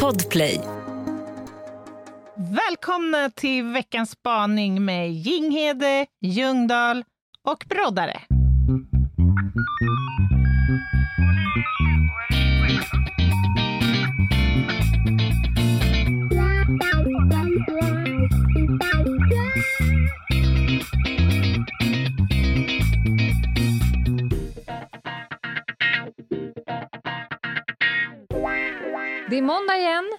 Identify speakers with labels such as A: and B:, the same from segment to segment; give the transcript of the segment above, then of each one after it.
A: Podplay.
B: Välkomna till veckans spaning med Jinghede, Ljungdahl och Broddare.
C: Måndag igen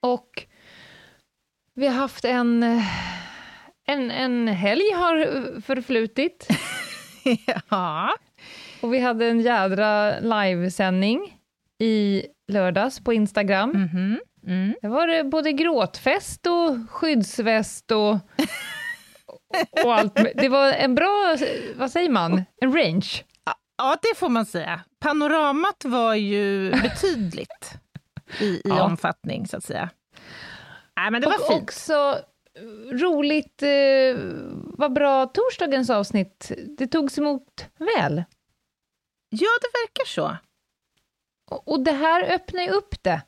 C: och vi har haft en, en, en helg har förflutit
B: Ja,
C: och vi hade en jädra livesändning i lördags på Instagram.
B: mhm, mm.
C: Det var det både gråtfest och skyddsväst och, och allt. Det var en bra, vad säger man, en range.
B: ja, det får man säga. Panoramat var ju betydligt i, i
C: Ja.
B: omfattning, så att säga. Nej, men det var
C: och
B: fint.
C: också roligt, eh, vad bra torsdagens avsnitt, det togs emot väl.
B: Ja, det verkar så.
C: Och, och det här öppnar ju upp det.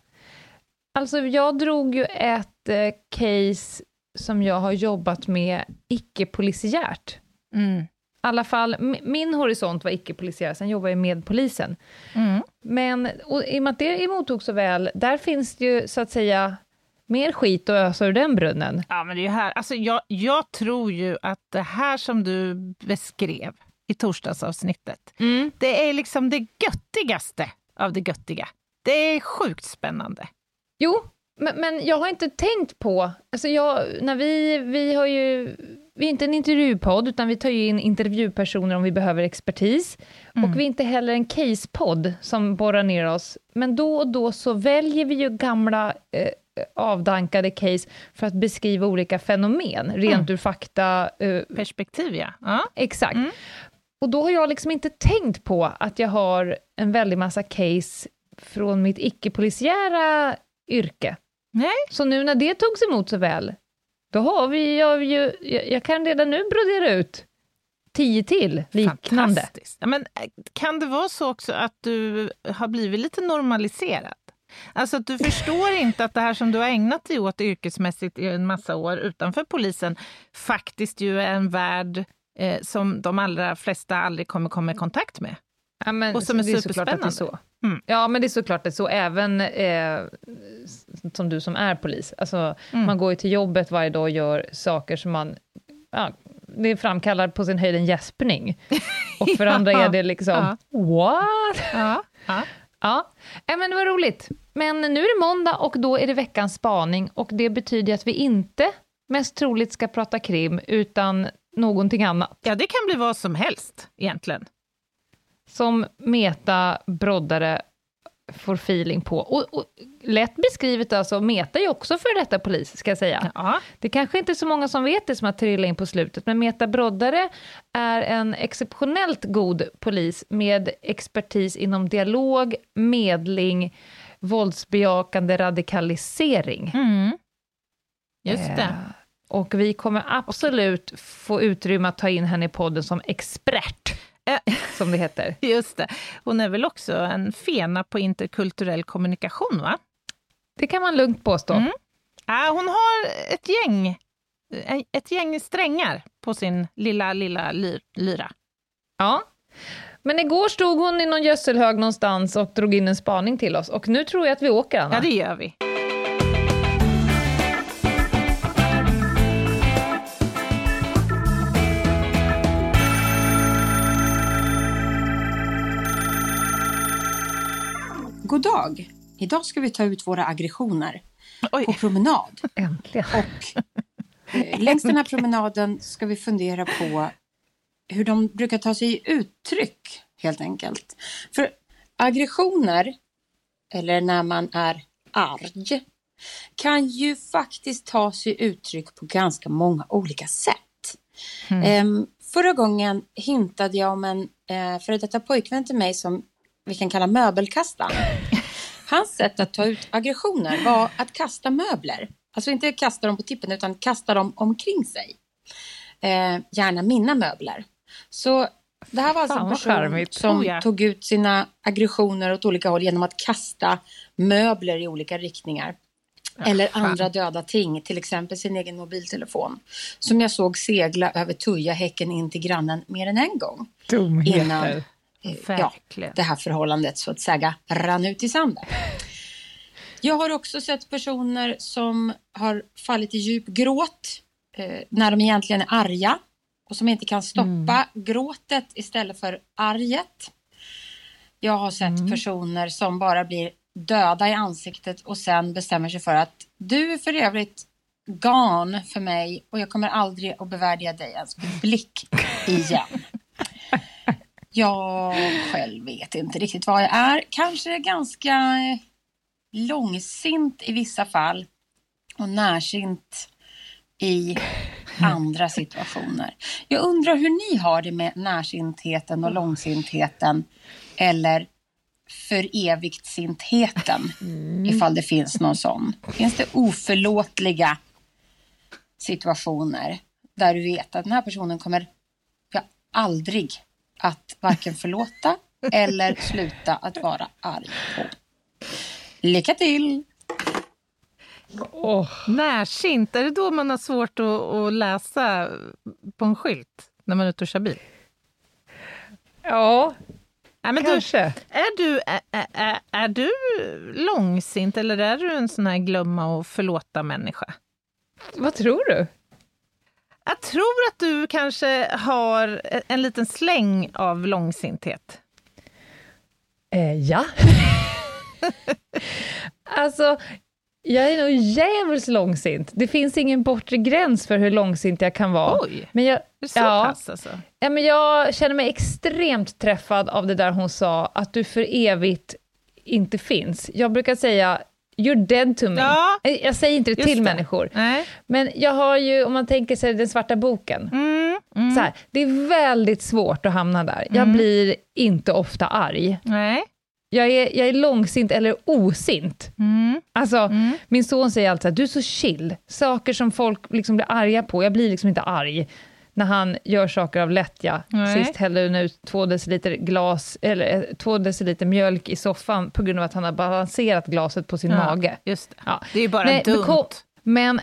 C: Alltså, jag drog ju ett eh, case som jag har jobbat med icke-polisiärt.
B: Mm.
C: I alla fall, min horisont var icke-polisiär, sen jobbar jag med polisen.
B: Mm.
C: Men och i och med att det emottogs så väl, där finns det ju så att säga mer skit att ösa ur den brunnen.
B: Ja, men det är här. Alltså, jag, jag tror ju att det här som du beskrev i torsdagsavsnittet, det är liksom det göttigaste av det göttiga. Det är sjukt spännande.
C: Jo, men, men jag har inte tänkt på... Alltså jag, när vi, vi har ju... Vi är inte en intervjupodd, utan vi tar ju in intervjupersoner om vi behöver expertis. Och vi är inte heller en casepodd som borrar ner oss. Men då och då så väljer vi ju gamla eh, avdankade case för att beskriva olika fenomen, rent ur fakta. Eh,
B: Perspektiv, ja. ja.
C: exakt. Och då har jag liksom inte tänkt på att jag har en väldig massa case från mitt icke-polisiära yrke.
B: Nej.
C: Så nu när det togs emot så väl, då har vi jag, ju, jag, jag kan redan nu brodera ut tio till liknande.
B: Fantastiskt. Ja, men, eh, kan det vara så också att du har blivit lite normaliserad? Alltså att du förstår inte att det här som du har ägnat dig åt yrkesmässigt i en massa år utanför polisen faktiskt ju är en värld eh, som de allra flesta aldrig kommer komma i kontakt med.
C: Ja, men,
B: Och som är
C: det det är så.
B: superspännande. Mm.
C: Ja, men det är såklart det är så, även eh, som du som är polis. Alltså,
B: Mm.
C: Man går ju till jobbet varje dag och gör saker som man... Ja, det framkallar på sin höjd en gäspning. Och för andra är det liksom, what?
B: Ja, ja.
C: Ja, äh, men det var roligt. Men nu är det måndag och då är det veckans spaning och det betyder att vi inte mest troligt ska prata krim, utan någonting annat.
B: ja, det kan bli vad som helst egentligen.
C: Som Meta broddare får feeling på. Och, och lätt beskrivet alltså, Meta är ju också för detta polis, ska jag säga.
B: Ja.
C: Det kanske inte är så många som vet det som har trillat in på slutet, men Meta Broddare är en exceptionellt god polis med expertis inom dialog, medling, våldsbejakande radikalisering.
B: Mm. Just det.
C: Eh, Och vi kommer absolut få utrymme att ta in henne i podden som expert, som det heter.
B: Just det. Hon är väl också en fena på interkulturell kommunikation, va?
C: Det kan man lugnt påstå.
B: Mm. Ja, hon har ett gäng, ett gäng strängar på sin lilla, lilla ly- lyra.
C: Ja. Men igår stod hon i någon gödselhög någonstans och drog in en spaning till oss. Och nu tror jag att vi åker, Anna.
B: Ja, det gör vi.
D: God dag! Idag ska vi ta ut våra aggressioner
B: Oj.
D: på promenad.
C: Äntligen.
D: Och eh, längs den här promenaden ska vi fundera på hur de brukar ta sig uttryck, helt enkelt. För aggressioner, eller när man är arg, kan ju faktiskt ta sig uttryck på ganska många olika sätt. Em, förra gången hintade jag om en eh, före detta pojkvän till mig som vi kan kalla möbelkastaren. Hans sätt att ta ut aggressioner var att kasta möbler. Alltså inte kasta dem på tippen utan kasta dem omkring sig. Eh, gärna mina möbler. Så Det här var alltså en person
C: charmigt.
D: som
B: Oh, ja.
D: tog ut sina aggressioner åt olika håll genom att kasta möbler i olika riktningar. Eller andra döda ting, till exempel sin egen mobiltelefon. Som jag såg segla över Tujahäcken in till grannen mer än en gång. Innan eh, ja,
B: Verkligen.
D: det här förhållandet så att säga rann ut i sanden. Jag har också sett personer som har fallit i djup gråt eh, när de egentligen är arga och som inte kan stoppa gråtet istället för arget. Jag har sett personer som bara blir döda i ansiktet och sen bestämmer sig för att du är för övrigt gone för mig och jag kommer aldrig att bevärdiga dig ens med blick igen. Jag själv vet inte riktigt vad jag är. Kanske ganska eh, långsint i vissa fall och närsint i andra situationer. Jag undrar hur ni har det med närsintheten och långsintheten eller för evigt-sintheten, ifall det finns någon sån. Finns det oförlåtliga situationer där du vet att den här personen kommer jag aldrig att varken förlåta eller sluta att vara arg på. Lycka till!
C: Åh,
B: Närsint, är det då man har svårt att, att läsa på en skylt när man är ute och kör bil?
C: ja,
B: Nej, men du,
C: kanske.
B: är, du, är, är, är du långsint eller är du en sån här glömma och förlåta människa?
C: Vad tror du?
B: Jag tror att du kanske har en liten släng av långsinthet.
C: Eh, ja. alltså, jag är nog jävligt långsint. Det finns ingen bortre gräns för hur långsint jag kan vara.
B: Oj,
C: Men jag,
B: så
C: ja,
B: pass alltså?
C: ja, men jag känner mig extremt träffad av det där hon sa, att du för evigt inte finns. Jag brukar säga, you're dead to me.
B: Ja.
C: Jag säger inte det till
B: det.
C: människor.
B: Nej.
C: Men jag har ju, om man tänker sig den svarta boken,
B: Mm, mm,
C: så här, det är väldigt svårt att hamna där. Jag blir inte ofta arg.
B: nej.
C: Jag är, jag är långsint eller osint.
B: Mm,
C: Alltså,
B: mm.
C: min son säger alltid att du är så chill. Saker som folk liksom blir arga på, jag blir liksom inte arg. När han gör saker av lättja.
B: Nej.
C: Sist hällde hon ut två deciliter, glas, eller, eh, två deciliter mjölk i soffan på grund av att han har balanserat glaset på sin
B: Ja.
C: mage.
B: Just det.
C: Ja.
B: Det är ju bara
C: Nej, men
B: dumt.
C: kom- Men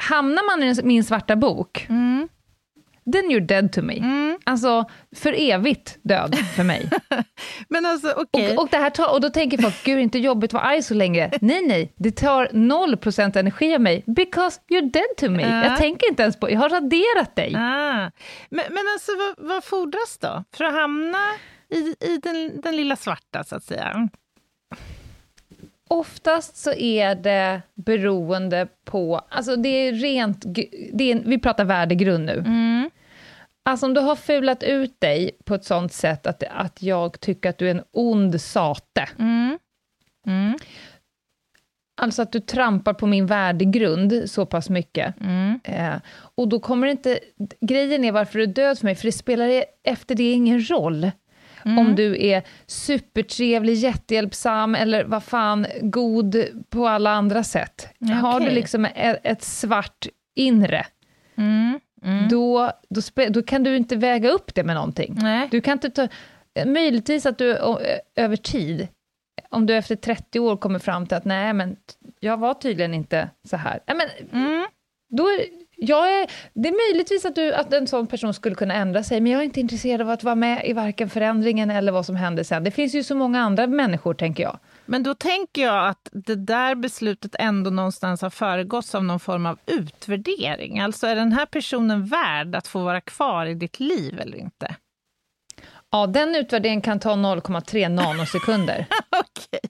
C: hamnar man i min svarta bok,
B: Mm,
C: then you're dead to me.
B: mm.
C: Alltså, för evigt död för mig.
B: Men alltså, okej.
C: Och, och, det här tar, och då tänker folk, gud, inte jobbigt att vara arg så länge. Nej, nej, det tar 0% energi av mig, because you're dead to me.
B: Ja.
C: Jag tänker inte ens på, jag har raderat dig.
B: Ah. Men, men alltså, vad, vad fordras då för att hamna i, i den, den lilla svarta, så att säga?
C: Oftast så är det beroende på, alltså det är rent, det är, vi pratar värdegrund nu.
B: Mm.
C: Alltså om du har fulat ut dig på ett sånt sätt att, att jag tycker att du är en ond sate,
B: Mm. Mm.
C: alltså att du trampar på min värdegrund så pass mycket,
B: Mm.
C: Eh, och då kommer det inte... Grejen är varför du är död för mig, för det spelar e- efter det ingen roll.
B: Mm.
C: Om du är supertrevlig, jättehjälpsam eller vad fan, god på alla andra sätt.
B: Ja,
C: Har du liksom ett, ett svart inre,
B: Mm. Mm.
C: då, då, då kan du inte väga upp det med någonting.
B: Nej.
C: Du kan inte ta... Möjligtvis att du över tid, om du efter 30 år kommer fram till att nej, men jag var tydligen inte så här. Nej, men
B: Mm.
C: då är, jag är, det är möjligtvis att, du, att en sån person skulle kunna ändra sig, men jag är inte intresserad av att vara med i varken förändringen eller vad som händer sen. Det finns ju så många andra människor, tänker jag.
B: Men då tänker jag att det där beslutet ändå någonstans har föregåtts av någon form av utvärdering. Alltså är den här personen värd att få vara kvar i ditt liv eller inte?
C: Ja, den utvärderingen kan ta 0,3 nanosekunder.
B: Okej.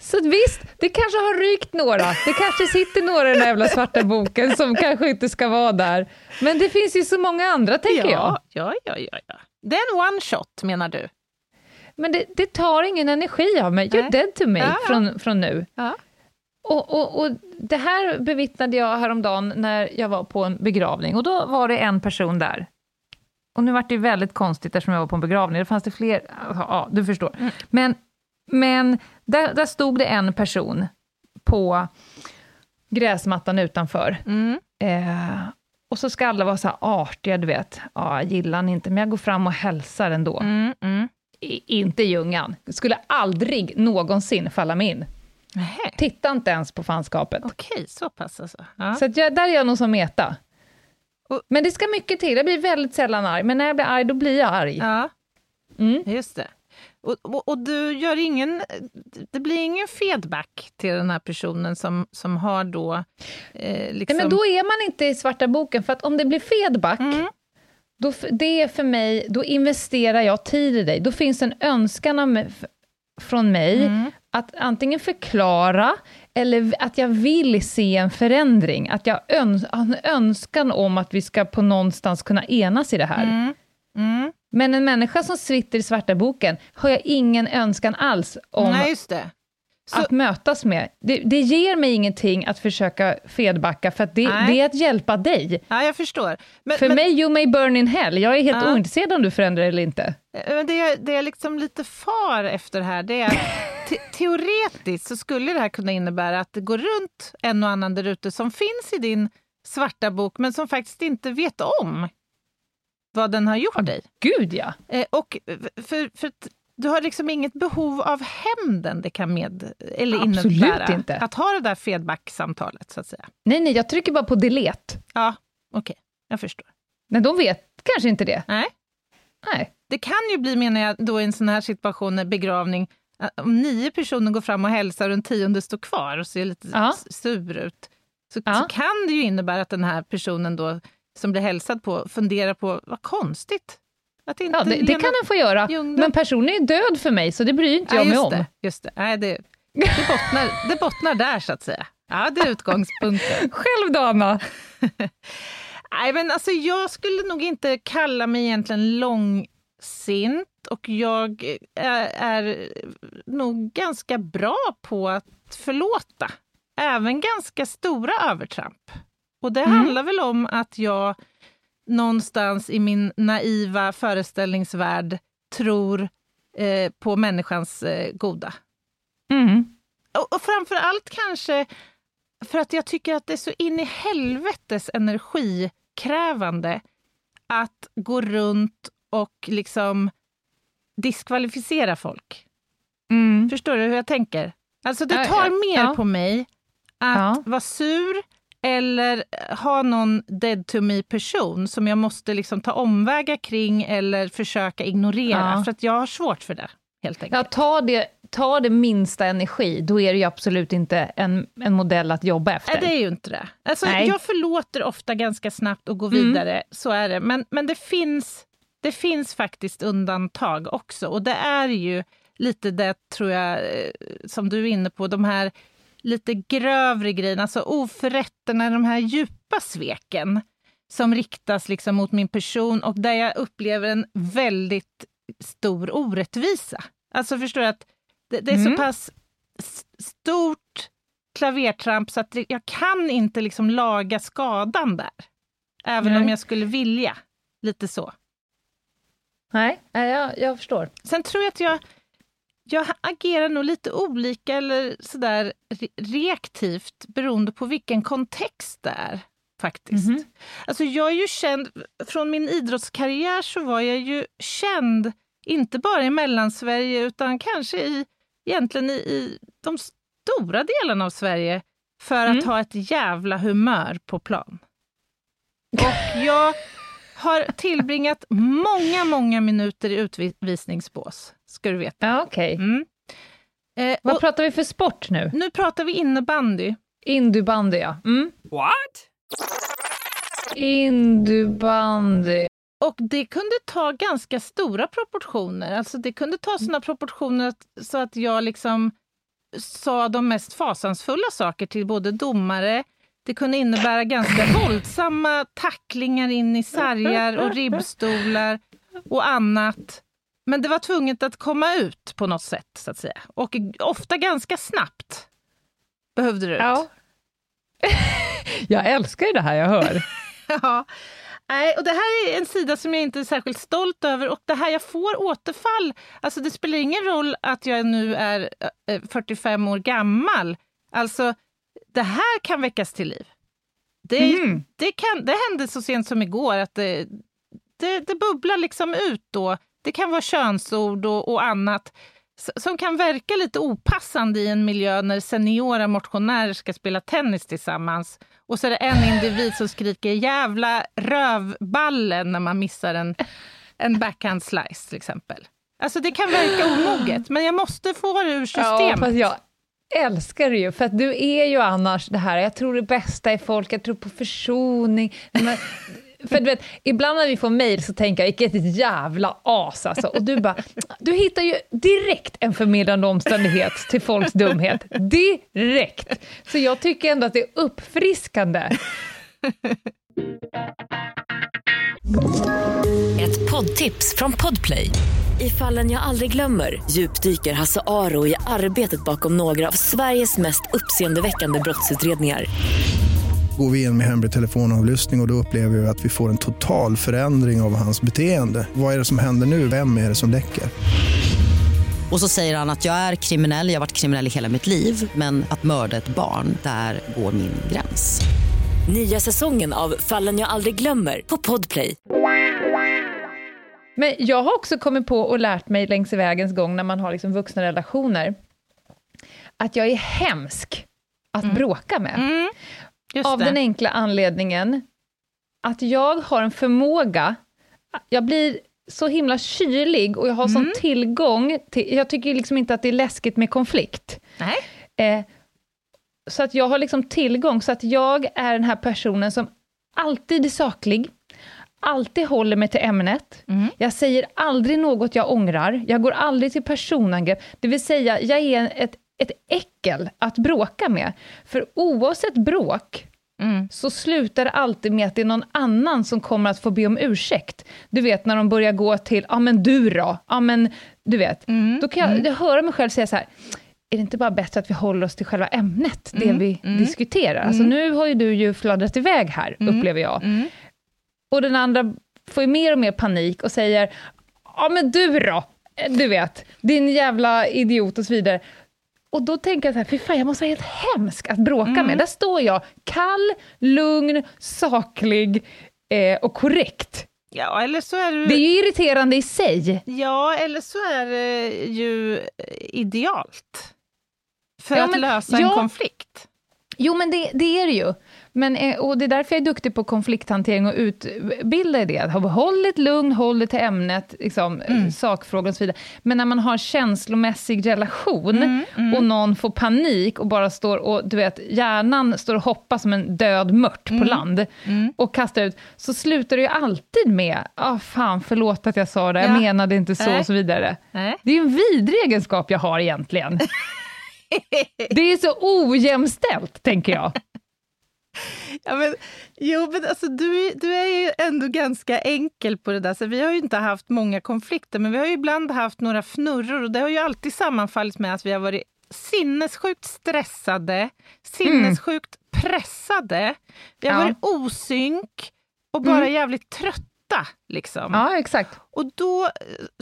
C: Så visst, det kanske har rykt några. Det kanske sitter några i den där jävla svarta boken som kanske inte ska vara där. Men det finns ju så många andra, tänker jag.
B: ja, ja, ja, ja, ja. Det är en one shot menar du?
C: Men det, det tar ingen energi av mig. You're dead to me
B: Ja, ja.
C: Från, från nu.
B: Ja.
C: Och, och, och det här bevittnade jag häromdagen när jag var på en begravning. Och då var det en person där. Och nu var det väldigt konstigt eftersom jag var på en begravning. Det fanns det fler, ja, du förstår. Men, men där, där stod det en person på gräsmattan utanför.
B: Mm.
C: Eh, och så ska alla vara så här artiga, du vet. Ja, jag gillar han inte, men jag går fram och hälsar ändå.
B: Mm, mm.
C: I, inte Ljungan. Skulle aldrig någonsin falla mig in.
B: Nähä.
C: Titta inte ens på fanskapet.
B: Okej, så pass alltså. Ja.
C: Så jag, där är jag nog som Meta.
B: Och-
C: Men det ska mycket till. Jag blir väldigt sällan arg, men när jag blir arg, då blir jag arg.
B: ja,
C: Mm.
B: just det. Och, och, och du gör ingen, det blir ingen feedback till den här personen som, som har då... Eh, liksom...
C: Nej, men då är man inte i svarta boken, för att om det blir feedback,
B: Mm.
C: då, det är för mig, då investerar jag tid i dig. Då finns en önskan mig, från mig
B: Mm.
C: att antingen förklara, eller att jag vill se en förändring. Att jag öns en önskan om att vi ska på någonstans kunna enas i det här.
B: Mm.
C: Men en människa som sitter i svarta boken har jag ingen önskan alls om
B: Nej. Så,
C: att mötas med. Det, det ger mig ingenting att försöka fedbacka, för att det, det är att hjälpa dig.
B: ja, jag förstår. Men,
C: För
B: men,
C: mig, you may burn in hell. Jag är helt
B: Ja.
C: ointresserad om du förändrar eller inte.
B: men det, jag- det jag liksom lite far efter här, det är te, teoretiskt så skulle det här kunna innebära att det går runt en och annan där ute som finns i din svarta bok, men som faktiskt inte vet om vad den har gjort dig.
C: Gud ja.
B: Eh, och för, för du har liksom inget behov av hämnden det kan med, eller
C: Absolut
B: innebära
C: inte.
B: att ha det där feedback-samtalet, så att säga.
C: Nej, nej, jag trycker bara på delete.
B: Ja, okej, jag förstår.
C: Men de vet kanske inte det.
B: Nej.
C: Nej.
B: Det kan ju bli, menar jag, då i en sån här situation, begravning, att om nio personer går fram och hälsar och en tionde står kvar och ser lite
C: Ja.
B: sur ut, så,
C: Ja.
B: så kan det ju innebära att den här personen då, som blir hälsad på funderar på, vad konstigt. Att inte
C: Ja, det, det kan den få göra.
B: Ljungdahl-
C: Men personen är död för mig, så det bryr inte
B: Ja,
C: jag mig om.
B: det. Just det. Nej, det, det, bottnar, det bottnar där, så att säga. Ja, det är utgångspunkten.
C: Själv då, Anna?
B: Nej, men alltså, jag skulle nog inte kalla mig egentligen långsint och jag är, är nog ganska bra på att förlåta. Även ganska stora övertramp. Och det
C: Mm.
B: handlar väl om att jag någonstans i min naiva föreställningsvärld tror eh, på människans eh, goda.
C: Mm.
B: Och, och framför allt kanske för att jag tycker att det är så in i helvetes energikrävande att gå runt och liksom diskvalificera folk.
C: Mm.
B: Förstår du hur jag tänker? Alltså det tar mer
C: ja.
B: på mig att
C: Ja.
B: vara sur eller ha någon dead to me-person som jag måste liksom ta omvägar kring eller försöka ignorera,
C: Ja.
B: för att jag har svårt för det, helt enkelt.
C: Ja, ta det, ta det minsta energi, då är det ju absolut inte en, en modell att jobba efter.
B: Nej, det är ju inte det. Alltså,
C: Nej.
B: jag förlåter ofta ganska snabbt och går
C: Mm.
B: vidare, så är det. Men, men det, finns, det finns faktiskt undantag också. Och det är ju lite det, tror jag, eh, som du är inne på, de här lite grövre grejerna, alltså oförrätterna, de här djupa sveken som riktas liksom mot min person och där jag upplever en väldigt stor orättvisa. Alltså förstår du att det, det är
C: Mm.
B: så pass stort klavertramp så att jag kan inte liksom laga skadan där. Även
C: Nej.
B: om jag skulle vilja. Lite så.
C: Nej, nej, jag, jag förstår.
B: Sen tror jag att jag, jag agerar nog lite olika eller sådär re- reaktivt beroende på vilken kontext det är. Faktiskt.
C: Mhm.
B: Alltså jag är ju känd, från min idrottskarriär så var jag ju känd, inte bara i Mellansverige utan kanske i, egentligen i, i de stora delarna av Sverige, för att
C: Mm.
B: ha ett jävla humör på plan. Och jag har tillbringat många, många minuter i utvisningsbås, ska du veta.
C: Ja, okej.
B: Mm. Eh,
C: Vad
B: och
C: pratar vi för sport nu?
B: nu pratar vi innebandy.
C: Indybandy, ja. Mm.
A: What?
C: Indybandy.
B: Och det kunde ta ganska stora proportioner. Alltså det kunde ta såna proportioner att, så att jag liksom sa de mest fasansfulla saker till både domare. Det kunde innebära ganska våldsamma tacklingar in i sargar och ribbstolar och annat. Men det var tvunget att komma ut på något sätt, så att säga. Och ofta ganska snabbt behövde det ut.
C: Ja. jag älskar ju det här jag hör.
B: Ja. Nej, och det här är en sida som jag inte är särskilt stolt över och det här jag får återfall. Alltså det spelar ingen roll att jag nu är eh, 45 år gammal. Alltså det här kan väckas till liv. Det, mm. det, kan, det hände så sent som igår att det, det, det bubblar liksom ut då. Det kan vara könsord och, och annat som kan verka lite opassande i en miljö när seniora motionärer ska spela tennis tillsammans. Och så är det en individ som skriker “jävla rövballen” när man missar en, en backhand slice till exempel. Alltså det kan verka omoget, men jag måste få det ur systemet.
C: Ja, jag älskar det ju, för att du är ju annars det här, jag tror det bästa i folk, jag tror på försoning. För du vet, ibland när vi får mejl så tänker jag, vilket jävla as alltså. Och du bara, du hittar ju direkt en förmildrande omständighet till folks dumhet. Direkt! Så jag tycker ändå att det är uppfriskande.
A: Ett poddtips från Podplay. I fallen jag aldrig glömmer djupdyker Hasse Aro i arbetet bakom några av Sveriges mest uppseendeväckande brottsutredningar
E: går vi in med hemlig telefonavlyssning och, och då upplever vi att vi får en total förändring av hans beteende. Vad är det som händer nu? Vem är det som läcker?
F: Och så säger han att jag är kriminell, jag har varit kriminell i hela mitt liv men att mörda ett barn, där går min gräns.
A: Nya säsongen av Fallen jag aldrig glömmer på Podplay.
C: Men jag har också kommit på och lärt mig längs vägens gång när man har liksom vuxna relationer, att jag är hemsk att mm. bråka med. Mm. Just av det. den enkla anledningen att jag har en förmåga, jag blir så himla kylig och jag har mm. sån tillgång till, jag tycker liksom inte att det är läskigt med konflikt.
B: Nej.
C: Eh, så att jag har liksom tillgång, så att jag är den här personen som alltid är saklig, alltid håller mig till ämnet. Mm. Jag säger aldrig något jag ångrar, jag går aldrig till personangrepp. Det vill säga, jag är ett ett äckel att bråka med. För oavsett bråk, Mm. så slutar det alltid med att det är någon annan som kommer att få be om ursäkt. Du vet när de börjar gå till, ja men du då, ja men du vet. Mm. Då kan jag, mm. jag höra mig själv säga så här, är det inte bara bättre att vi håller oss till själva ämnet, det mm. vi mm. diskuterar? Alltså mm. nu har ju du ju fladdrat iväg här, upplever jag. Och den andra får ju mer och mer panik och säger, ja men du då, du vet, din jävla idiot och så vidare. Och då tänker jag så här, fy fan, jag måste vara helt hemsk att bråka mm. med. Där står jag, kall, lugn, saklig eh, och korrekt.
B: Ja, eller så är du...
C: Det är ju irriterande i sig.
B: Ja, eller så är det ju idealt. För ja, att men, lösa ja, en konflikt.
C: Jo, men det, det är det ju. Men, eh, och det är därför jag är duktig på konflikthantering och utbilda i det. Håll det lugn, håll det till ämnet, liksom, mm. sakfrågor och så vidare. Men när man har känslomässig relation mm, mm. och någon får panik och bara står och, du vet, hjärnan står och hoppar som en död mört på mm. land mm. och kastar ut, så slutar det ju alltid med, ah, fan förlåt att jag sa det, jag ja. menade inte så och så vidare. Nej. Det är ju en vidrig egenskap jag har egentligen. det är så ojämställt, tänker jag.
B: Ja, men, jo, men alltså, du, du är ju ändå ganska enkel på det där. Så vi har ju inte haft många konflikter, men vi har ju ibland haft några fnurror och det har ju alltid sammanfallit med att vi har varit sinnessjukt stressade, sinnessjukt mm. pressade. Vi har ja. varit osynk och bara mm. jävligt trötta. Liksom.
C: Ja, exakt.
B: Och då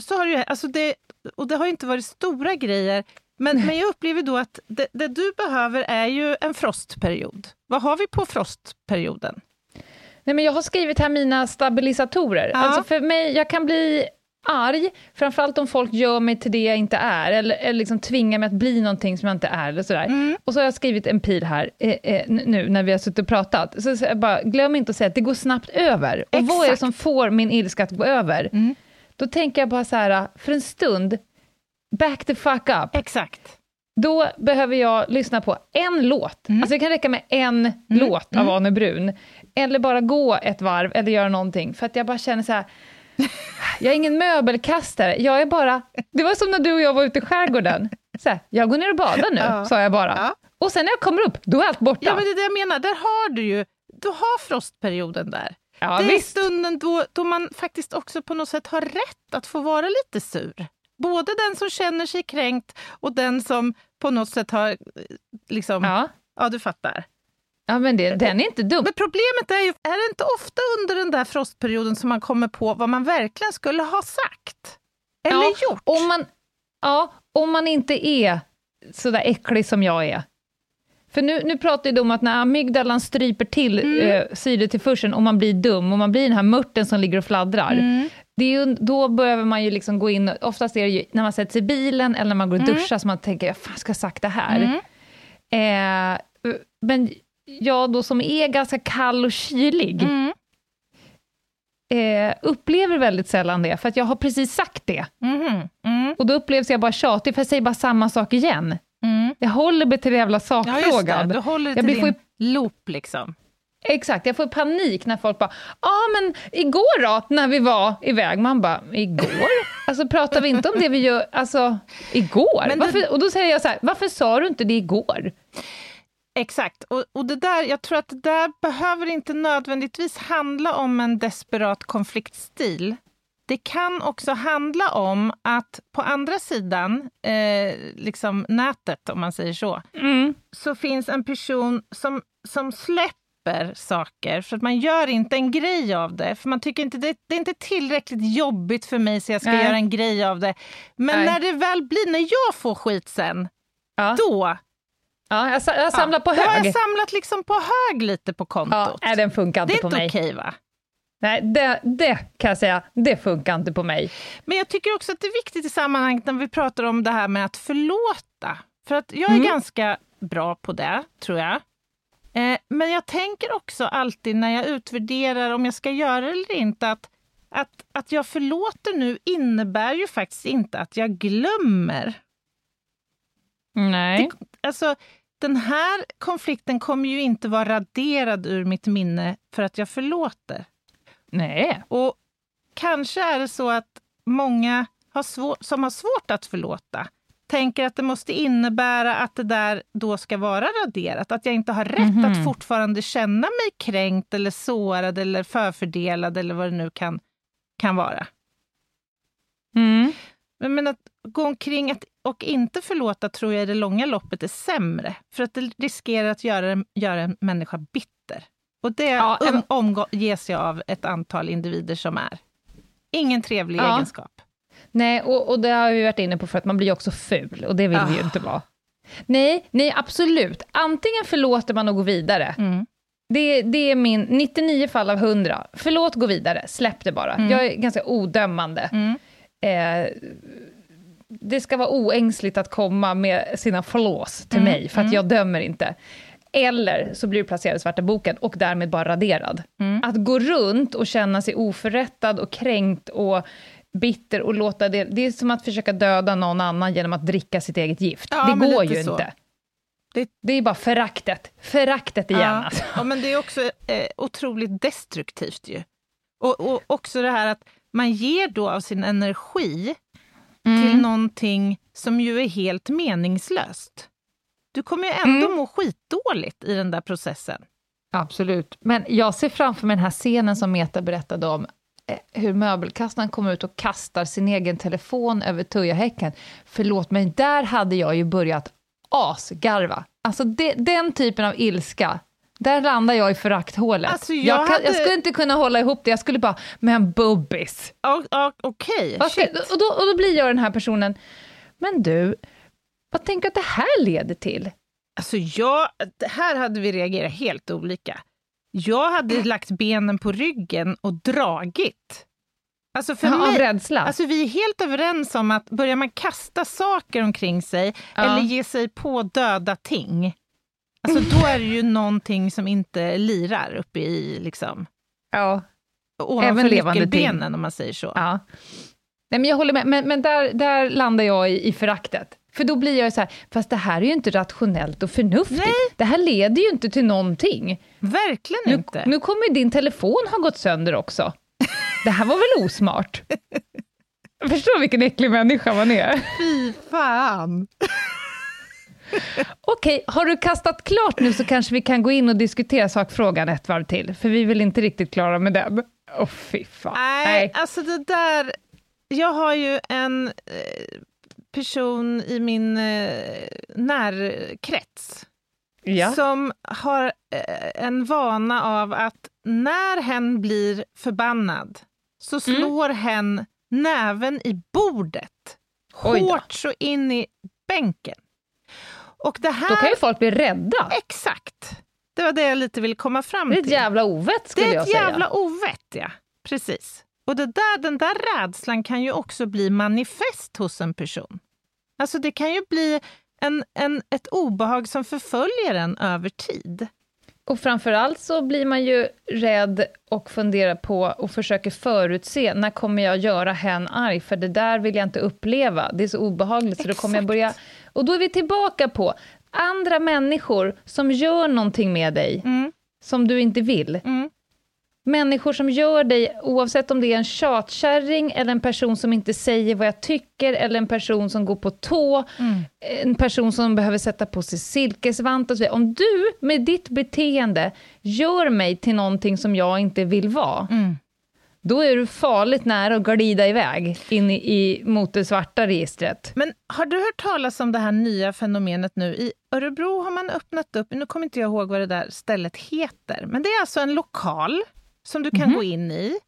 B: så har det, alltså det, och det har inte varit stora grejer, men, men jag upplever då att det, det, du behöver är ju en frostperiod. Vad har vi på frostperioden?
C: Nej, men jag har skrivit här mina stabilisatorer. Ja. Alltså för mig, jag kan bli arg, framförallt om folk gör mig till det jag inte är, eller, eller liksom tvingar mig att bli någonting som jag inte är. Eller sådär. Mm. Och så har jag skrivit en pil här, eh, eh, nu när vi har suttit och pratat. Så, så bara, glöm inte att säga att det går snabbt över. Och Exakt. vad är det som får min ilska att gå över? Mm. Då tänker jag bara så här, för en stund, back the fuck up.
B: Exakt.
C: Då behöver jag lyssna på en låt. Mm. Alltså det kan räcka med en mm. låt av mm. Arne Brun. Eller bara gå ett varv, eller göra någonting. För att jag bara känner så här, jag är ingen möbelkastare, jag är bara... Det var som när du och jag var ute i skärgården. Så här, jag går ner och badar nu, ja. sa jag bara. Ja. Och sen när jag kommer upp, då är allt borta.
B: Ja, men det är det jag menar. Där har du ju, du har frostperioden där. Ja, det är visst. stunden då, då man faktiskt också på något sätt har rätt att få vara lite sur både den som känner sig kränkt och den som på något sätt har... Liksom, ja. ja, du fattar.
C: Ja, men det, den är inte dum.
B: Men problemet är ju, är det inte ofta under den där frostperioden som man kommer på vad man verkligen skulle ha sagt? Eller ja, gjort?
C: Om man, ja, om man inte är så där äcklig som jag är. För nu, nu pratar du om att när amygdalan stryper till mm. eh, syretillförseln och man blir dum och man blir den här mörten som ligger och fladdrar. Mm. Det är ju, då behöver man ju liksom gå in, oftast är det ju när man sätter sig i bilen eller när man går och mm. duschar som man tänker, jag fan ska jag det här? Mm. Eh, men jag då som är ganska kall och kylig, mm. eh, upplever väldigt sällan det, för att jag har precis sagt det. Mm. Mm. Och då upplevs jag bara tjatig, för jag säger bara samma sak igen. Mm. Jag håller mig till den jävla sakfrågan.
B: Ja, håller dig till din loop liksom.
C: Exakt, jag får panik när folk bara ja ah, men igår då, när vi var iväg?” Man bara “igår? Alltså pratar vi inte om det vi gör, alltså igår?” det... varför, Och då säger jag så här, “varför sa du inte det igår?”
B: Exakt, och, och det där, jag tror att det där behöver inte nödvändigtvis handla om en desperat konfliktstil. Det kan också handla om att på andra sidan eh, liksom nätet, om man säger så, mm. så finns en person som, som släpper saker, för att man gör inte en grej av det. För man tycker inte det, det är inte tillräckligt jobbigt för mig så jag ska Nej. göra en grej av det. Men Nej. när det väl blir, när jag får skit sen, ja. då
C: Ja, jag, jag samlar ja, på hög. Då
B: har jag samlat liksom på hög lite på kontot.
C: Ja, den funkar inte på mig.
B: Det är inte okej va?
C: Nej, det, det kan jag säga, det funkar inte på mig.
B: Men jag tycker också att det är viktigt i sammanhanget när vi pratar om det här med att förlåta. För att jag är mm. ganska bra på det, tror jag. Eh, men jag tänker också alltid när jag utvärderar om jag ska göra det eller inte, att, att, att jag förlåter nu innebär ju faktiskt inte att jag glömmer.
C: Nej.
B: Det, alltså, den här konflikten kommer ju inte vara raderad ur mitt minne för att jag förlåter.
C: Nej.
B: Och kanske är det så att många har som har svårt att förlåta tänker att det måste innebära att det där då ska vara raderat. Att jag inte har rätt mm -hmm. att fortfarande känna mig kränkt eller sårad eller förfördelad eller vad det nu kan, kan vara. Mm. Men att gå omkring att, och inte förlåta tror jag i det långa loppet är sämre. För att det riskerar att göra, göra en människa bitter. Och det ja, um, omges jag av ett antal individer som är. Ingen trevlig ja. egenskap.
C: Nej, och, och det har vi varit inne på för att man blir också ful och det vill oh. vi ju ah. inte vara. Nej, nej absolut. Antingen förlåter man och går vidare. Mm. Det, det, är min 99 fall av 100. Förlåt, gå vidare. Släpp det bara. Mm. Jag är ganska odömande. Mm. Eh, det ska vara oängsligt att komma med sina flås till mm. mig, för att mm. jag dömer inte. Eller så blir du placerad i svarta boken och därmed bara raderad. Mm. Att gå runt och känna sig oförrättad och kränkt och bitter och låta det... Det är som att försöka döda någon annan genom att dricka sitt eget gift. Ja, det går ju så. inte. Det... det, är bara föraktet. Föraktet igen. Ja,
B: alltså. ja men det är också eh, otroligt destruktivt ju. Och, och också det här att man ger då av sin energi mm. till någonting som ju är helt meningslöst. Du kommer ju ändå mm. må skitdåligt i den där processen.
C: Absolut. Men jag ser framför mig den här scenen som Meta berättade om, hur möbelkastaren kommer ut och kastar sin egen telefon över Tujahäcken. Förlåt, men där hade jag ju börjat asgarva. Alltså det, den typen av ilska, där landar jag i förakthålet. Alltså jag, jag, hade... jag, skulle inte kunna hålla ihop det, jag skulle bara, men bubbis.
B: Okej, okay,
C: och, då, och då blir jag den här personen, men du, vad tänker du att det här leder till?
B: Alltså jag, här hade vi reagerat helt olika. Jag hade lagt benen på ryggen och dragit. Alltså för
C: ja,
B: mig,
C: av rädsla?
B: Alltså vi är helt överens om att börjar man kasta saker omkring sig ja. eller ge sig på döda ting, alltså då är det ju någonting som inte lirar uppe i liksom...
C: Ja.
B: Även levande benen om man säger så.
C: Ja. Nej, men jag håller med, men, men där, där landar jag i, i föraktet. För då blir jag så här, fast det här är ju inte rationellt och förnuftigt. Nej. Det här leder ju inte till någonting.
B: Verkligen
C: nu,
B: inte.
C: Nu kommer ju din telefon ha gått sönder också. Det här var väl osmart? Förstår vilken äcklig människa man är.
B: Fy fan!
C: Okej, har du kastat klart nu så kanske vi kan gå in och diskutera sakfrågan ett varv till, för vi är väl inte riktigt klara med den. Åh, oh, fy fan.
B: Nej, Nej, alltså det där... Jag har ju en eh, person i min eh, närkrets ja. som har eh, en vana av att när hen blir förbannad så mm. slår mm. hen näven i bordet. Hårt så in i bänken. Och det här...
C: Då kan ju folk bli rädda.
B: Exakt. Det var det jag lite ville komma fram
C: Det är
B: till.
C: ett jävla ovett skulle
B: Det är
C: jag
B: ett
C: säga.
B: jävla ovett, ja. Precis. Och det där, den där rädslan kan ju också bli manifest hos en person. Alltså det kan ju bli en, en, ett obehag som förföljer en över tid.
C: Och framförallt så blir man ju rädd och funderar på och försöker förutse, när kommer jag göra hen arg? För det där vill jag inte uppleva, det är så obehagligt, så då kommer jag börja... Och då är vi tillbaka på andra människor som gör någonting med dig,
B: Mm.
C: som du inte vill.
B: Mm.
C: Människor som gör dig, oavsett om det är en tjatkärring, eller en person som inte säger vad jag tycker, eller en person som går på tå,
B: Mm.
C: en person som behöver sätta på sig silkesvant och så vidare. Om du med ditt beteende gör mig till någonting som jag inte vill vara,
B: Mm.
C: då är du farligt nära att glida iväg in i, i, mot det svarta registret.
B: Men har du hört talas om det här nya fenomenet nu? I Örebro har man öppnat upp, nu kommer inte jag ihåg vad det där stället heter, men det är alltså en lokal som du kan gå in i.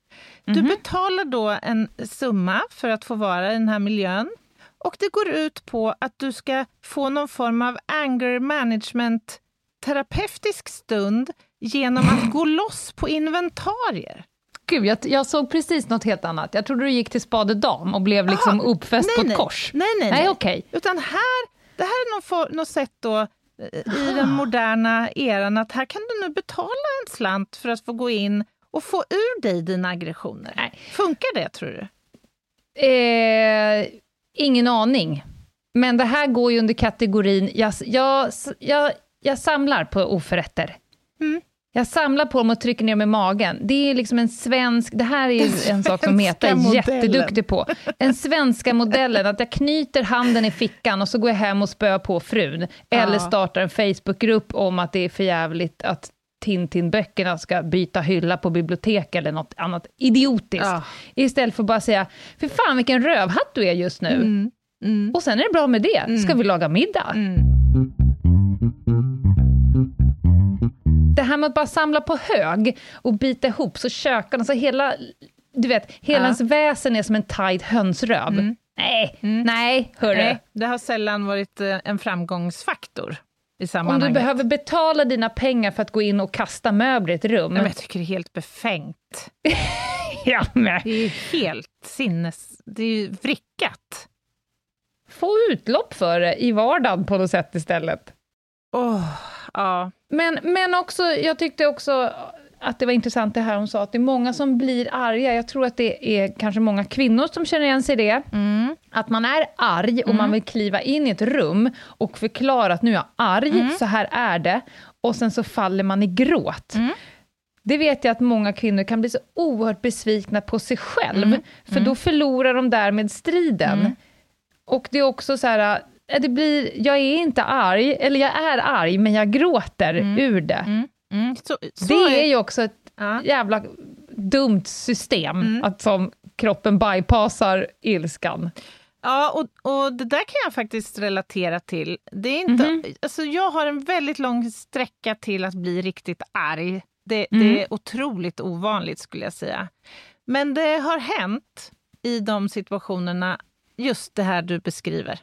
B: Du betalar då en summa för att få vara i den här miljön och det går ut på att du ska få någon form av anger management terapeutisk stund genom att gå loss på inventarier.
C: Gud, jag, jag såg precis något helt annat. Jag trodde du gick till spade dam och blev liksom
B: Aha,
C: uppfäst
B: nej,
C: på ett
B: nej.
C: kors.
B: Nej, nej,
C: Nej,
B: nej.
C: okej.
B: Utan här, det här är något, for, något sätt då eh, i den moderna eran att här kan du nu betala en slant för att få gå in och få ur dig dina aggressioner.
C: Nej.
B: Funkar det tror du?
C: Eh, ingen aning. Men det här går ju under kategorin, jag, jag, jag, jag samlar på oförrätter.
B: Mm.
C: Jag samlar på dem och trycker ner dem i magen. Det är liksom en svensk, det här är ju en sak som Meta är jätteduktig på. Den svenska modellen, att jag knyter handen i fickan och så går jag hem och spöar på frun. Eller startar en Facebookgrupp om att det är för jävligt att Tintin-böckerna ska byta hylla på bibliotek eller något annat idiotiskt.
B: Ja.
C: Istället för att bara säga, för fan vilken rövhatt du är just nu.
B: Mm. Mm.
C: Och sen är det bra med det. Ska vi laga middag?
B: Mm.
C: Det här med att bara samla på hög och bita ihop så kökarna, så hela, du vet, hela
B: Ja.
C: ens väsen är som en tajt hönsröv.
B: Mm.
C: Nej,
B: Mm.
C: nej, hörru.
B: Nej, det har sällan varit eh, en framgångsfaktor
C: Om du behöver betala dina pengar för att gå in och kasta möbler i ett rum.
B: Nej, men jag tycker det är helt befängt.
C: ja, men.
B: Det är ju helt sinnes... Det är ju vrickat.
C: Få utlopp för det i vardagen på något sätt istället.
B: Åh, ja.
C: Men, men också, jag tyckte också att det var intressant det här hon sa, att det är många som blir arga. Jag tror att det är kanske många kvinnor som känner igen sig i det.
B: Mm.
C: Att man är arg och man vill kliva in i ett rum och förklara att nu är jag arg, så här är det. Och sen så faller man i gråt.
B: Mm.
C: Det vet jag att många kvinnor kan bli så oerhört besvikna på sig själv,
B: Mm.
C: för då förlorar de därmed striden. Och det är också så här, äh, det blir, jag är inte arg, eller jag är arg, men jag gråter ur det.
B: Mm. Mm. Så, så
C: Det är ju också ett
B: Ja.
C: jävla dumt system,
B: Mm.
C: att som kroppen bypassar ilskan.
B: Ja, och, och det där kan jag faktiskt relatera till. Det är inte,
C: Mhm.
B: alltså jag har en väldigt lång sträcka till att bli riktigt arg. Det,
C: Mm.
B: det är otroligt ovanligt skulle jag säga. Men det har hänt i de situationerna, just det här du beskriver.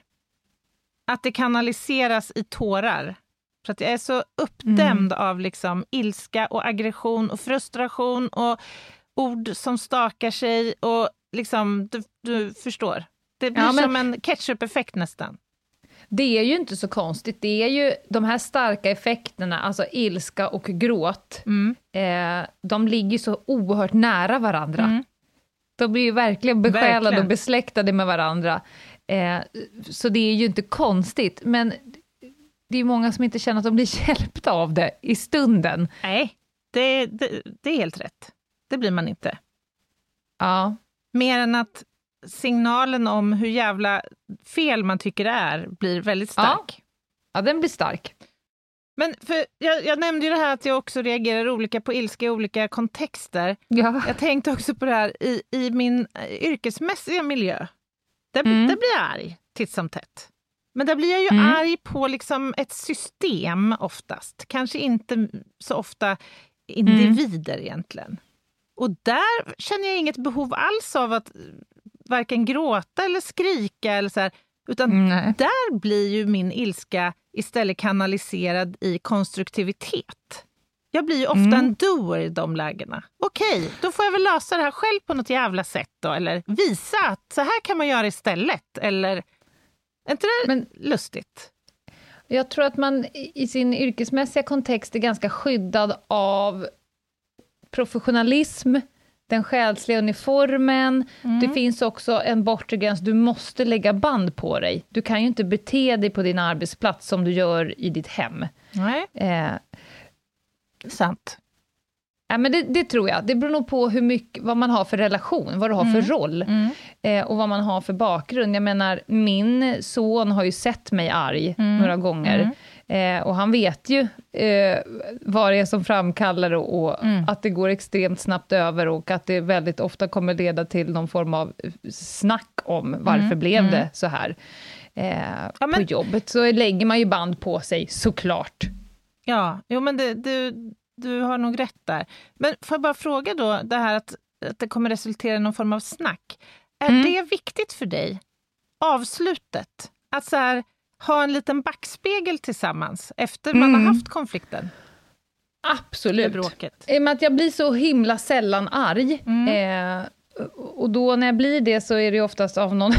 B: Att det kanaliseras i tårar. För att jag är så uppdämd av liksom ilska och aggression och frustration och ord som stakar sig och liksom, du, du förstår. Det blir
C: Ja, men-
B: som en ketchup-effekt nästan.
C: Det är ju inte så konstigt. Det är ju de här starka effekterna, alltså ilska och gråt,
B: Mm.
C: eh, de ligger så oerhört nära varandra.
B: Mm.
C: De blir ju verkligen besjälade
B: Verkligen.
C: och besläktade med varandra. Eh, så det är ju inte konstigt, men det är många som inte känner att de blir hjälpta av det i stunden.
B: Nej, det, det, det är helt rätt. Det blir man inte.
C: Ja,
B: Mer än att signalen om hur jävla fel man tycker det är blir väldigt stark.
C: ja den blir stark.
B: Men för jag, jag nämnde ju det här att jag också reagerar olika på ilska i olika kontexter.
C: Ja.
B: Jag tänkte också på det här i, i min eh, yrkesmässiga miljö. Där,
C: Mm.
B: där blir jag arg titt som tätt. Men där blir jag ju
C: Mm.
B: arg på liksom ett system oftast. Kanske inte så ofta individer egentligen. Och där känner jag inget behov alls av att varken gråta eller skrika eller så här. Utan
C: Nej.
B: där blir ju min ilska istället kanaliserad i konstruktivitet. Jag blir ju ofta
C: Mm.
B: en doer i de lägena. Okej, då får jag väl lösa det här själv på något jävla sätt då, eller visa att så här kan man göra istället, eller... Är inte det
C: Men-
B: lustigt?
C: Jag tror att man i sin yrkesmässiga kontext är ganska skyddad av professionalism, den själsliga uniformen. Det finns också en bortre gräns, du måste lägga band på dig. Du kan ju inte bete dig på din arbetsplats som du gör i ditt hem.
B: Nej,
C: Eh,
B: sant.
C: ja, men det, det tror jag. Det beror nog på hur mycket, vad man har för relation, vad du har för roll
B: Mm.
C: eh, och vad man har för bakgrund. Jag menar, min son har ju sett mig arg
B: Mm.
C: några gånger. Eh, och han vet ju eh, vad det är som framkallar det och
B: Mm.
C: att det går extremt snabbt över och att det väldigt ofta kommer leda till någon form av snack om varför blev det så här. Eh,
B: Mm. Ja, men-
C: På jobbet så lägger man ju band på sig, såklart.
B: Ja, jo, men det, du, du har nog rätt där. Men får jag bara fråga då, det här att, att det kommer resultera i någon form av snack. Är
C: Mm.
B: det viktigt för dig? Avslutet? Att så här, ha en liten backspegel tillsammans efter man
C: Mm.
B: har haft konflikten?
C: Absolut.
B: bråket?
C: I och med att jag blir så himla sällan arg,
B: Mm.
C: eh, och då när jag blir det så är det oftast av någon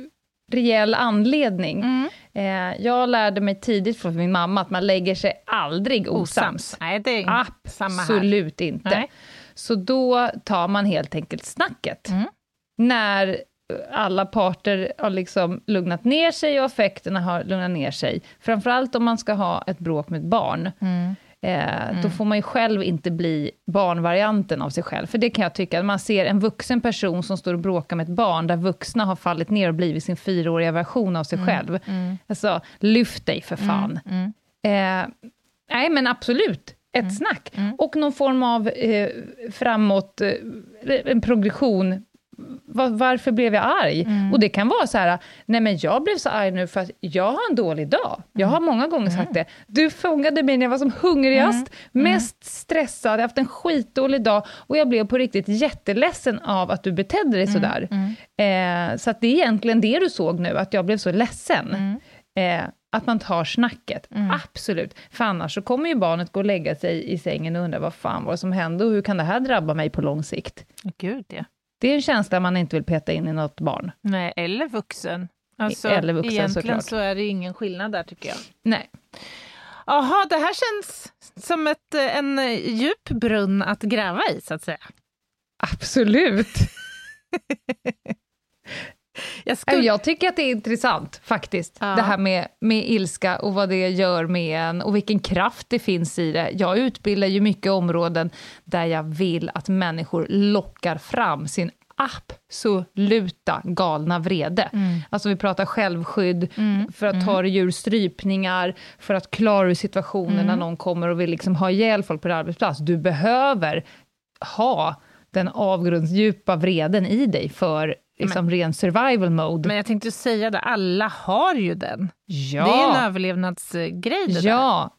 C: rejäl anledning.
B: Mm.
C: Eh, jag lärde mig tidigt från min mamma att man lägger sig aldrig osams.
B: Nej, det är.
C: Absolut inte.
B: Nej.
C: Så då tar man helt enkelt snacket.
B: Mm.
C: När alla parter har liksom lugnat ner sig och affekterna har lugnat ner sig. Framförallt om man ska ha ett bråk med ett barn.
B: Mm.
C: Eh, Då får man ju själv inte bli barnvarianten av sig själv. För det kan jag tycka, att man ser en vuxen person som står och bråkar med ett barn, där vuxna har fallit ner och blivit sin fyraåriga version av sig själv. Alltså, lyft dig för fan.
B: Mm.
C: Eh, nej, men absolut. Ett snack. Och någon form av eh, framåt, eh, en progression. Va- varför blev jag arg? Och det kan vara så här, nej men jag blev så arg nu för att jag har en dålig dag. Jag har många gånger sagt det. Du fångade mig när jag var som hungrigast, mest stressad, jag har haft en skitdålig dag och jag blev på riktigt jätteledsen av att du betedde dig sådär. Eh, så att det är egentligen det du såg nu, att jag blev så ledsen. Eh, att man tar snacket, absolut. För annars så kommer ju barnet gå och lägga sig i sängen och undra vad fan var det som hände och hur kan det här drabba mig på lång sikt?
B: Gud, ja.
C: Det är en känsla man inte vill peta in i något barn.
B: Nej, eller vuxen. Alltså,
C: Eller vuxen,
B: egentligen
C: såklart.
B: så är det ingen skillnad där, tycker jag.
C: Nej.
B: Jaha, det här känns som ett, eh, en eh, djup brunn att gräva i, så att säga.
C: Absolut.
B: Jag skulle...
C: Jag tycker att det är intressant, faktiskt.
B: Ja.
C: Det här med, med ilska och vad det gör med en och vilken kraft det finns i det. Jag utbildar ju mycket områden där jag vill att människor lockar fram sin absoluta galna vrede. Alltså vi pratar självskydd, för att ta dig ur strypningar, för att klara ur situationer när någon kommer och vill liksom ha ihjäl folk på din arbetsplats. Du behöver ha den avgrundsdjupa vreden i dig för liksom ren survival mode.
B: Men jag tänkte säga det, alla har ju den.
C: ja.
B: Det är en överlevnadsgrej det där.
C: Ja,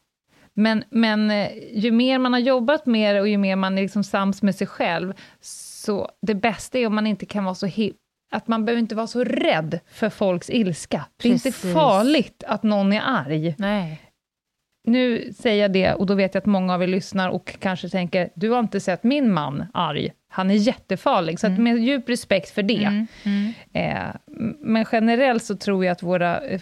C: men, men eh, ju mer man har jobbat med det och ju mer man är liksom sams med sig själv, så det bästa är om man inte kan vara så hi- att man behöver inte vara så rädd för folks ilska. Det är inte
B: Precis.
C: farligt att någon är arg.
B: Nej.
C: Nu säger jag det, och då vet jag att många av er lyssnar och kanske tänker, du har inte sett min man arg. Han är jättefarlig, så att med djup respekt för det.
B: Mm.
C: Eh, m- men generellt så tror jag att våra eh,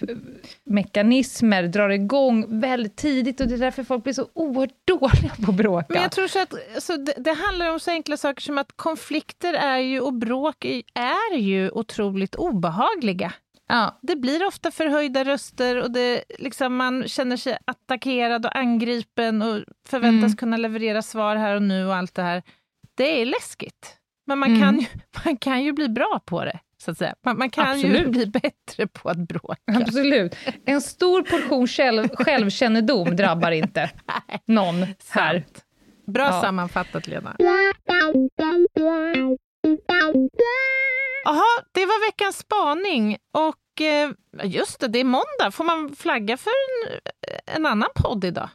C: mekanismer drar igång väldigt tidigt och det är därför folk blir så oerhört dåliga på att bråka.
B: Men jag tror så att alltså, det, det handlar om så enkla saker som att konflikter är ju, och bråk är ju otroligt obehagliga.
C: Ja,
B: Det blir ofta förhöjda röster och det, liksom, man känner sig attackerad och angripen och förväntas
C: Mm.
B: kunna leverera svar här och nu och allt det här. Det är läskigt. Men man,
C: Mm.
B: kan, ju, man kan ju bli bra på det, så att säga. Man, man kan ju
C: Absolut.
B: bli bättre på att bråka.
C: absolut. En stor portion själv, självkännedom drabbar inte någon här.
B: Sant. Bra
C: Ja.
B: sammanfattat, Lena. Jaha, det var veckans spaning. Och eh, just det, det är måndag. Får man flagga för en, en annan podd idag?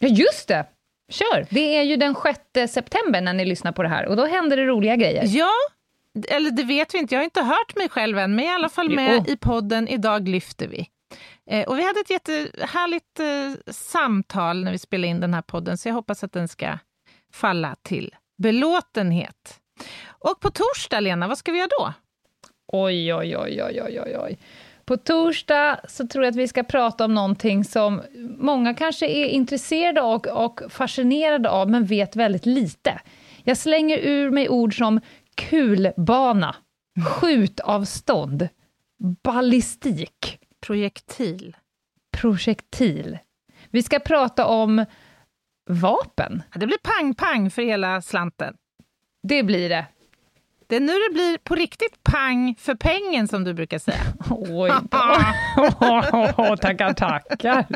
C: Ja, just det! Kör! Det är ju den 6 september när ni lyssnar på det här och då händer det roliga grejer.
B: Ja, eller det vet vi inte, jag har inte hört mig själv än, men jag är i alla fall med
C: Jo.
B: i podden Idag lyfter vi. Eh, och vi hade ett jättehärligt eh, samtal när vi spelade in den här podden, så jag hoppas att den ska falla till belåtenhet. Och på torsdag, Lena, vad ska vi göra då?
C: Oj, oj, oj, oj, oj, oj, oj. På torsdag så tror jag att vi ska prata om någonting som många kanske är intresserade och, och fascinerade av, men vet väldigt lite. Jag slänger ur mig ord som kulbana, skjutavstånd, ballistik,
B: Projektil.
C: projektil. Vi ska prata om vapen.
B: Det blir pang-pang för hela slanten.
C: Det blir det.
B: Det är nu det blir på riktigt pang för pengen, som du brukar säga.
C: Oj då. tackar, tackar.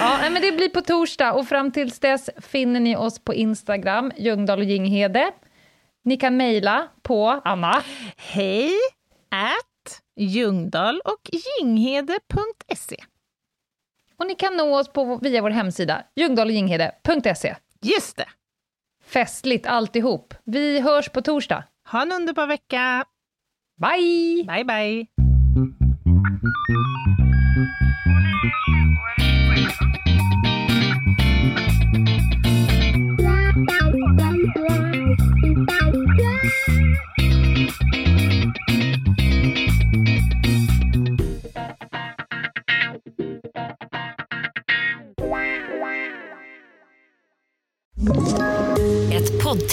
C: Ja, men det blir på torsdag och fram tills dess finner ni oss på Instagram, Ljungdahl och Ginghede. Ni kan mejla på Anna.
B: Hej at Ljungdahl och Ginghede.se.
C: Och ni kan nå oss på, via vår hemsida, ljungdahlochginghede.se.
B: Just det.
C: Festligt alltihop. Vi hörs på torsdag.
B: Ha en underbar vecka.
C: Bye!
B: Bye, bye.